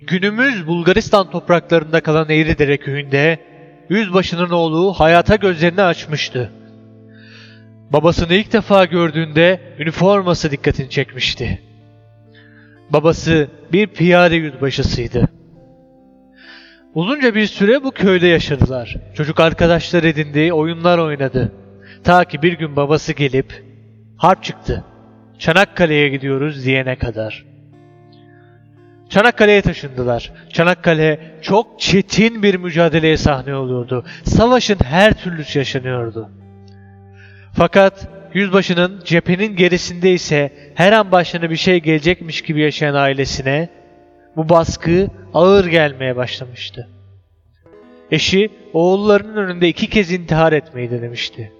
Günümüz Bulgaristan topraklarında kalan Eğridere köyünde yüzbaşının oğlu hayata gözlerini açmıştı. Babasını ilk defa gördüğünde üniforması dikkatini çekmişti. Babası bir piyade yüzbaşısıydı. Uzunca bir süre bu köyde yaşadılar. Çocuk arkadaşlar edindi, oyunlar oynadı. Ta ki bir gün babası gelip harp çıktı. Çanakkale'ye gidiyoruz diyene kadar. Çanakkale'ye taşındılar. Çanakkale çok çetin bir mücadeleye sahne oluyordu. Savaşın her türlüsü yaşanıyordu. Fakat yüzbaşının cephenin gerisinde ise her an başına bir şey gelecekmiş gibi yaşayan ailesine bu baskı ağır gelmeye başlamıştı. Eşi oğullarının önünde iki kez intihar etmeyi denemişti.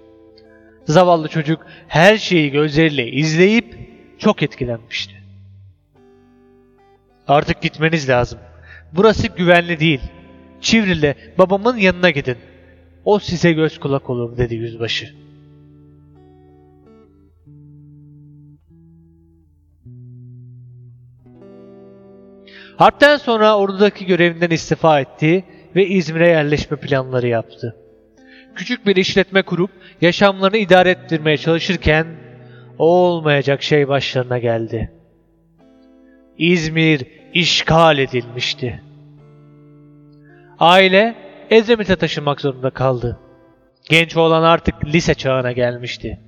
Zavallı çocuk her şeyi gözleriyle izleyip çok etkilenmişti. Artık gitmeniz lazım. Burası güvenli değil. Çivril'le babamın yanına gidin. O size göz kulak olur dedi yüzbaşı. Harpten sonra ordudaki görevinden istifa etti ve İzmir'e yerleşme planları yaptı. Küçük bir işletme kurup yaşamlarını idare ettirmeye çalışırken o olmayacak şey başlarına geldi. İzmir işgal edilmişti. Aile Edremit'e taşınmak zorunda kaldı. Genç oğlan artık lise çağına gelmişti.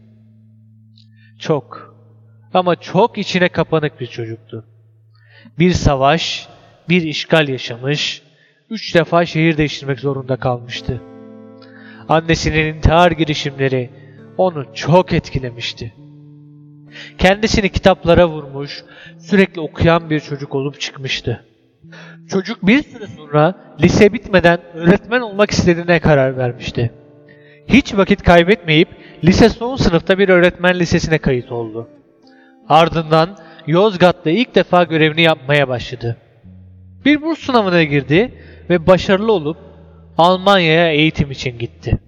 Çok ama çok içine kapanık bir çocuktu. Bir savaş, bir işgal yaşamış, üç defa şehir değiştirmek zorunda kalmıştı. Annesinin intihar girişimleri onu çok etkilemişti. Kendisini kitaplara vurmuş, sürekli okuyan bir çocuk olup çıkmıştı. Çocuk bir süre sonra lise bitmeden öğretmen olmak istediğine karar vermişti. Hiç vakit kaybetmeyip lise son sınıfta bir öğretmen lisesine kayıt oldu. Ardından Yozgat'ta ilk defa görevini yapmaya başladı. Bir burs sınavına girdi ve başarılı olup Almanya'ya eğitim için gitti.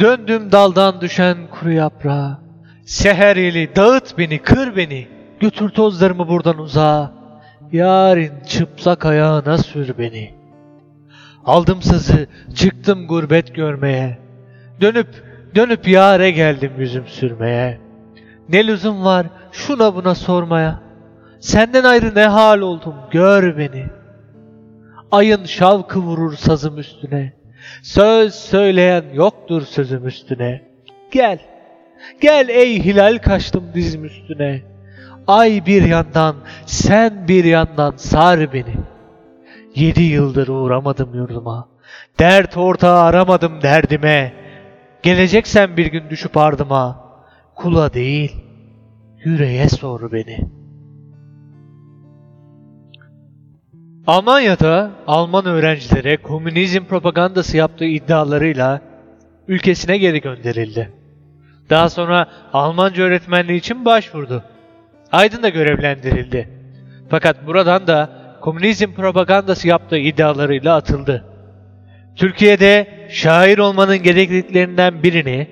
Döndüm daldan düşen kuru yaprağa. Seher eli dağıt beni, kır beni. Götür tozlarımı buradan uzağa. Yarın çıplak ayağına sür beni. Aldım sızı, çıktım gurbet görmeye. Dönüp, dönüp yare geldim yüzüm sürmeye. Ne lüzum var şuna buna sormaya. Senden ayrı ne hal oldum gör beni. Ayın şavkı vurur sazım üstüne. Söz söyleyen yoktur sözüm üstüne. Gel, gel ey hilal kaçtım dizim üstüne. Ay bir yandan, sen bir yandan sar beni. Yedi yıldır uğramadım yurduma. Dert ortağı aramadım derdime. Geleceksen bir gün düşüp ardıma. Kula değil, yüreğe sor beni. Almanya'da Alman öğrencilere komünizm propagandası yaptığı iddialarıyla ülkesine geri gönderildi. Daha sonra Almanca öğretmenliği için başvurdu. Aydın'da görevlendirildi. Fakat buradan da komünizm propagandası yaptığı iddialarıyla atıldı. Türkiye'de şair olmanın gerekliliklerinden birini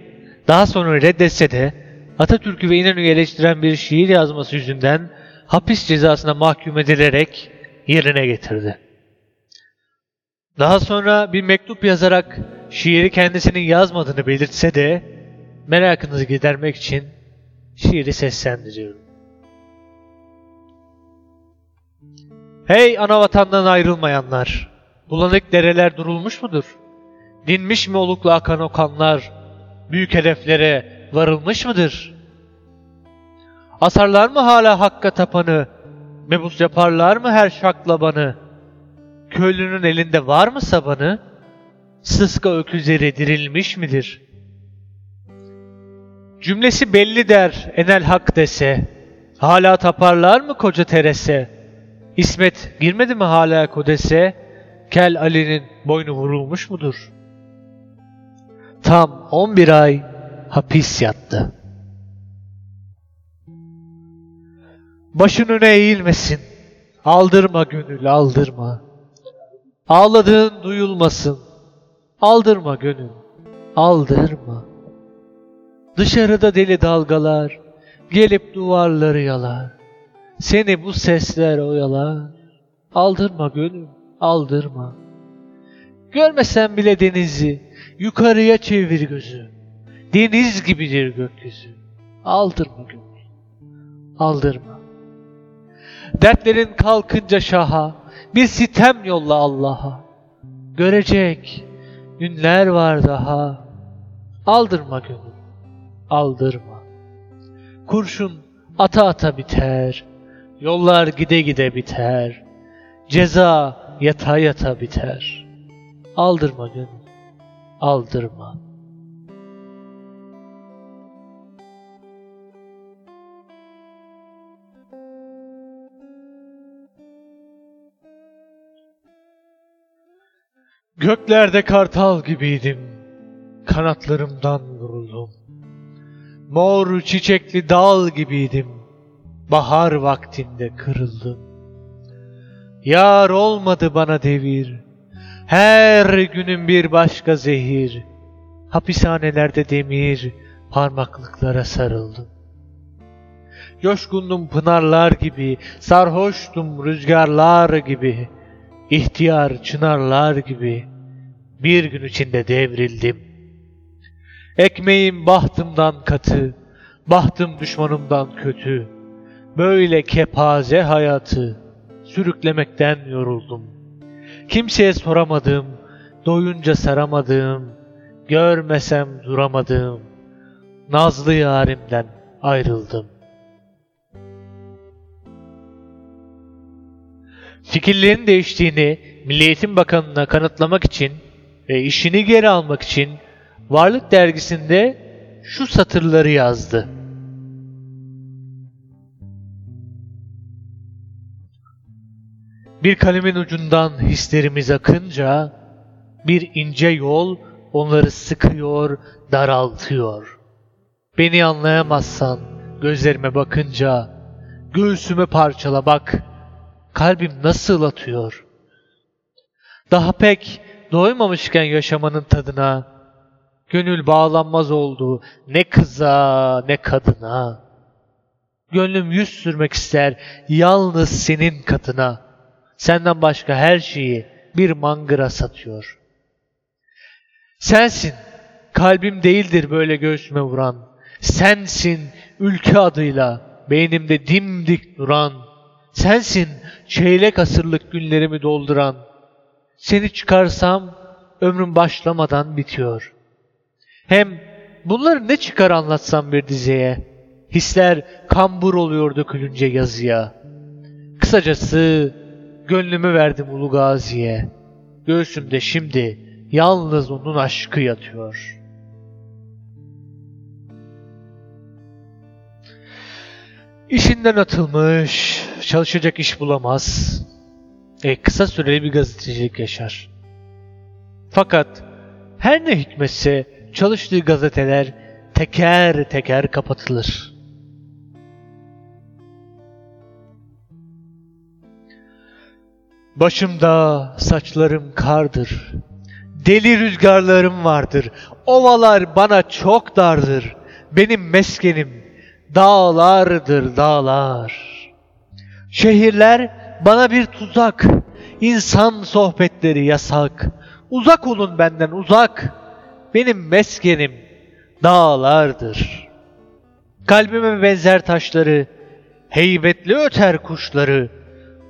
daha sonra reddetse de Atatürk'ü ve İnönü'yü eleştiren bir şiir yazması yüzünden hapis cezasına mahkum edilerek yerine getirdi. Daha sonra bir mektup yazarak şiiri kendisinin yazmadığını belirtse de merakınızı gidermek için şiiri seslendiriyorum. Hey ana vatandan ayrılmayanlar! Bulanık dereler durulmuş mudur? Dinmiş mi oluklu akan o kanlar? Büyük hedeflere varılmış mıdır? Asarlar mı hala hakka tapanı? Mebus yaparlar mı her şaklabanı? Köylünün elinde var mı sabanı? Sıska öküzleri dirilmiş midir? Cümlesi belli der enel hak dese. Hala taparlar mı koca terese? İsmet girmedi mi hala kodese? Kel Ali'nin boynu vurulmuş mudur? Tam 11 ay hapis yattı. Başın öne eğilmesin. Aldırma gönül aldırma. Ağladığın duyulmasın. Aldırma gönül. aldırma. Dışarıda deli dalgalar gelip duvarları yalar. Seni bu sesler oyalar. Aldırma gönül, aldırma. Görmesen bile denizi, yukarıya çevir gözü. Deniz gibidir gökyüzü. Aldırma gönül, aldırma. Dertlerin kalkınca şaha, bir sitem yolla Allah'a. Görecek günler var daha. Aldırma gönül, aldırma. Kurşun ata ata biter, yollar gide gide biter. Ceza yata yata biter. Aldırma gönül, aldırma. Göklerde kartal gibiydim, kanatlarımdan vuruldum. Mor çiçekli dal gibiydim, bahar vaktinde kırıldım. Yar olmadı bana devir, her günün bir başka zehir. Hapishanelerde demir, parmaklıklara sarıldım. Coşkundum pınarlar gibi, sarhoştum rüzgarlar gibi, ihtiyar çınarlar gibi, bir gün içinde devrildim. Ekmeğim bahtımdan katı, bahtım düşmanımdan kötü. Böyle kepaze hayatı sürüklemekten yoruldum. Kimseye soramadım, doyunca saramadım, görmesem duramadım. Nazlı yarimden ayrıldım. Fikirlerin değiştiğini Milli Eğitim Bakanı'na kanıtlamak için ve işini geri almak için Varlık dergisinde şu satırları yazdı. Bir kalemin ucundan hislerimiz akınca bir ince yol onları sıkıyor, daraltıyor. Beni anlayamazsan gözlerime bakınca göğsümü parçala bak. Kalbim nasıl atıyor. Daha pek doymamışken yaşamanın tadına gönül bağlanmaz oldu ne kıza ne kadına. Gönlüm yüz sürmek ister yalnız senin katına. Senden başka her şeyi bir mangıra satıyor. Sensin, kalbim değildir böyle göğsüme vuran. Sensin ülke adıyla beynimde dimdik duran. Sensin çeyrek asırlık günlerimi dolduran. Seni çıkarsam ömrüm başlamadan bitiyor. Hem bunları ne çıkar anlatsam bir dizeye. Hisler kambur oluyor dökülünce yazıya. Kısacası gönlümü verdim Ulu Gazi'ye. Göğsümde şimdi yalnız onun aşkı yatıyor. İşinden atılmış, çalışacak iş bulamaz. E, kısa süreli bir gazetecilik yaşar. Fakat her ne hikmetse çalıştığı gazeteler teker teker kapatılır. Başımda saçlarım kardır. Deli rüzgarlarım vardır. Ovalar bana çok dardır. Benim meskenim dağlardır dağlar. Şehirler bana bir tuzak. İnsan sohbetleri yasak. Uzak olun benden uzak. Benim meskenim dağlardır. Kalbime benzer taşları, heybetli öter kuşları,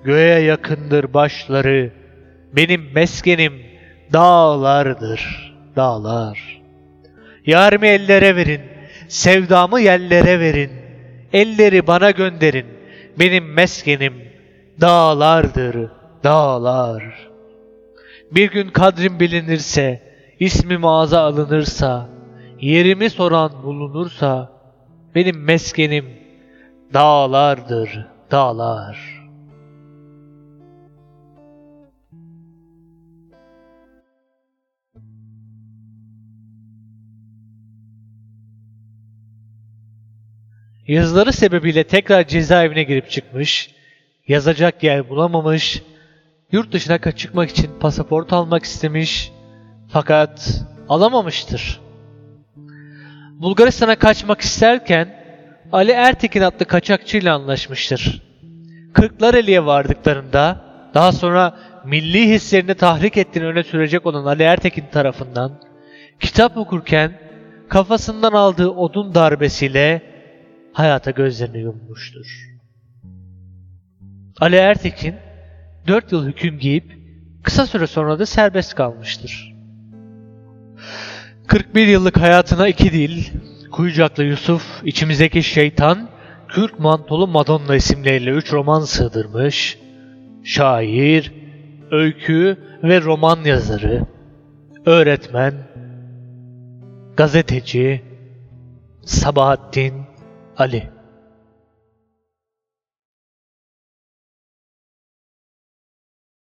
göğe yakındır başları. Benim meskenim dağlardır, dağlar. Yarımı ellere verin, sevdamı yerlere verin. Elleri bana gönderin, benim meskenim dağlardır, dağlar. Bir gün kadrim bilinirse, ismim ağza alınırsa, yerimi soran bulunursa, benim meskenim dağlardır, dağlar. Yazıları sebebiyle tekrar cezaevine girip çıkmış, yazacak yer bulamamış, yurt dışına çıkmak için pasaport almak istemiş fakat alamamıştır. Bulgaristan'a kaçmak isterken Ali Ertekin adlı kaçakçıyla anlaşmıştır. Kırklareli'ye vardıklarında daha sonra milli hislerini tahrik ettiğini öne sürecek olan Ali Ertekin tarafından kitap okurken kafasından aldığı odun darbesiyle hayata gözlerini yummuştur. Ali Ertekin 4 yıl hüküm giyip kısa süre sonra da serbest kalmıştır. 41 yıllık hayatına iki dil, Kuyucaklı Yusuf, içimizdeki şeytan, Kürk Mantolu Madonna isimleriyle 3 roman sığdırmış, şair, öykü ve roman yazarı, öğretmen, gazeteci, Sabahattin Ali.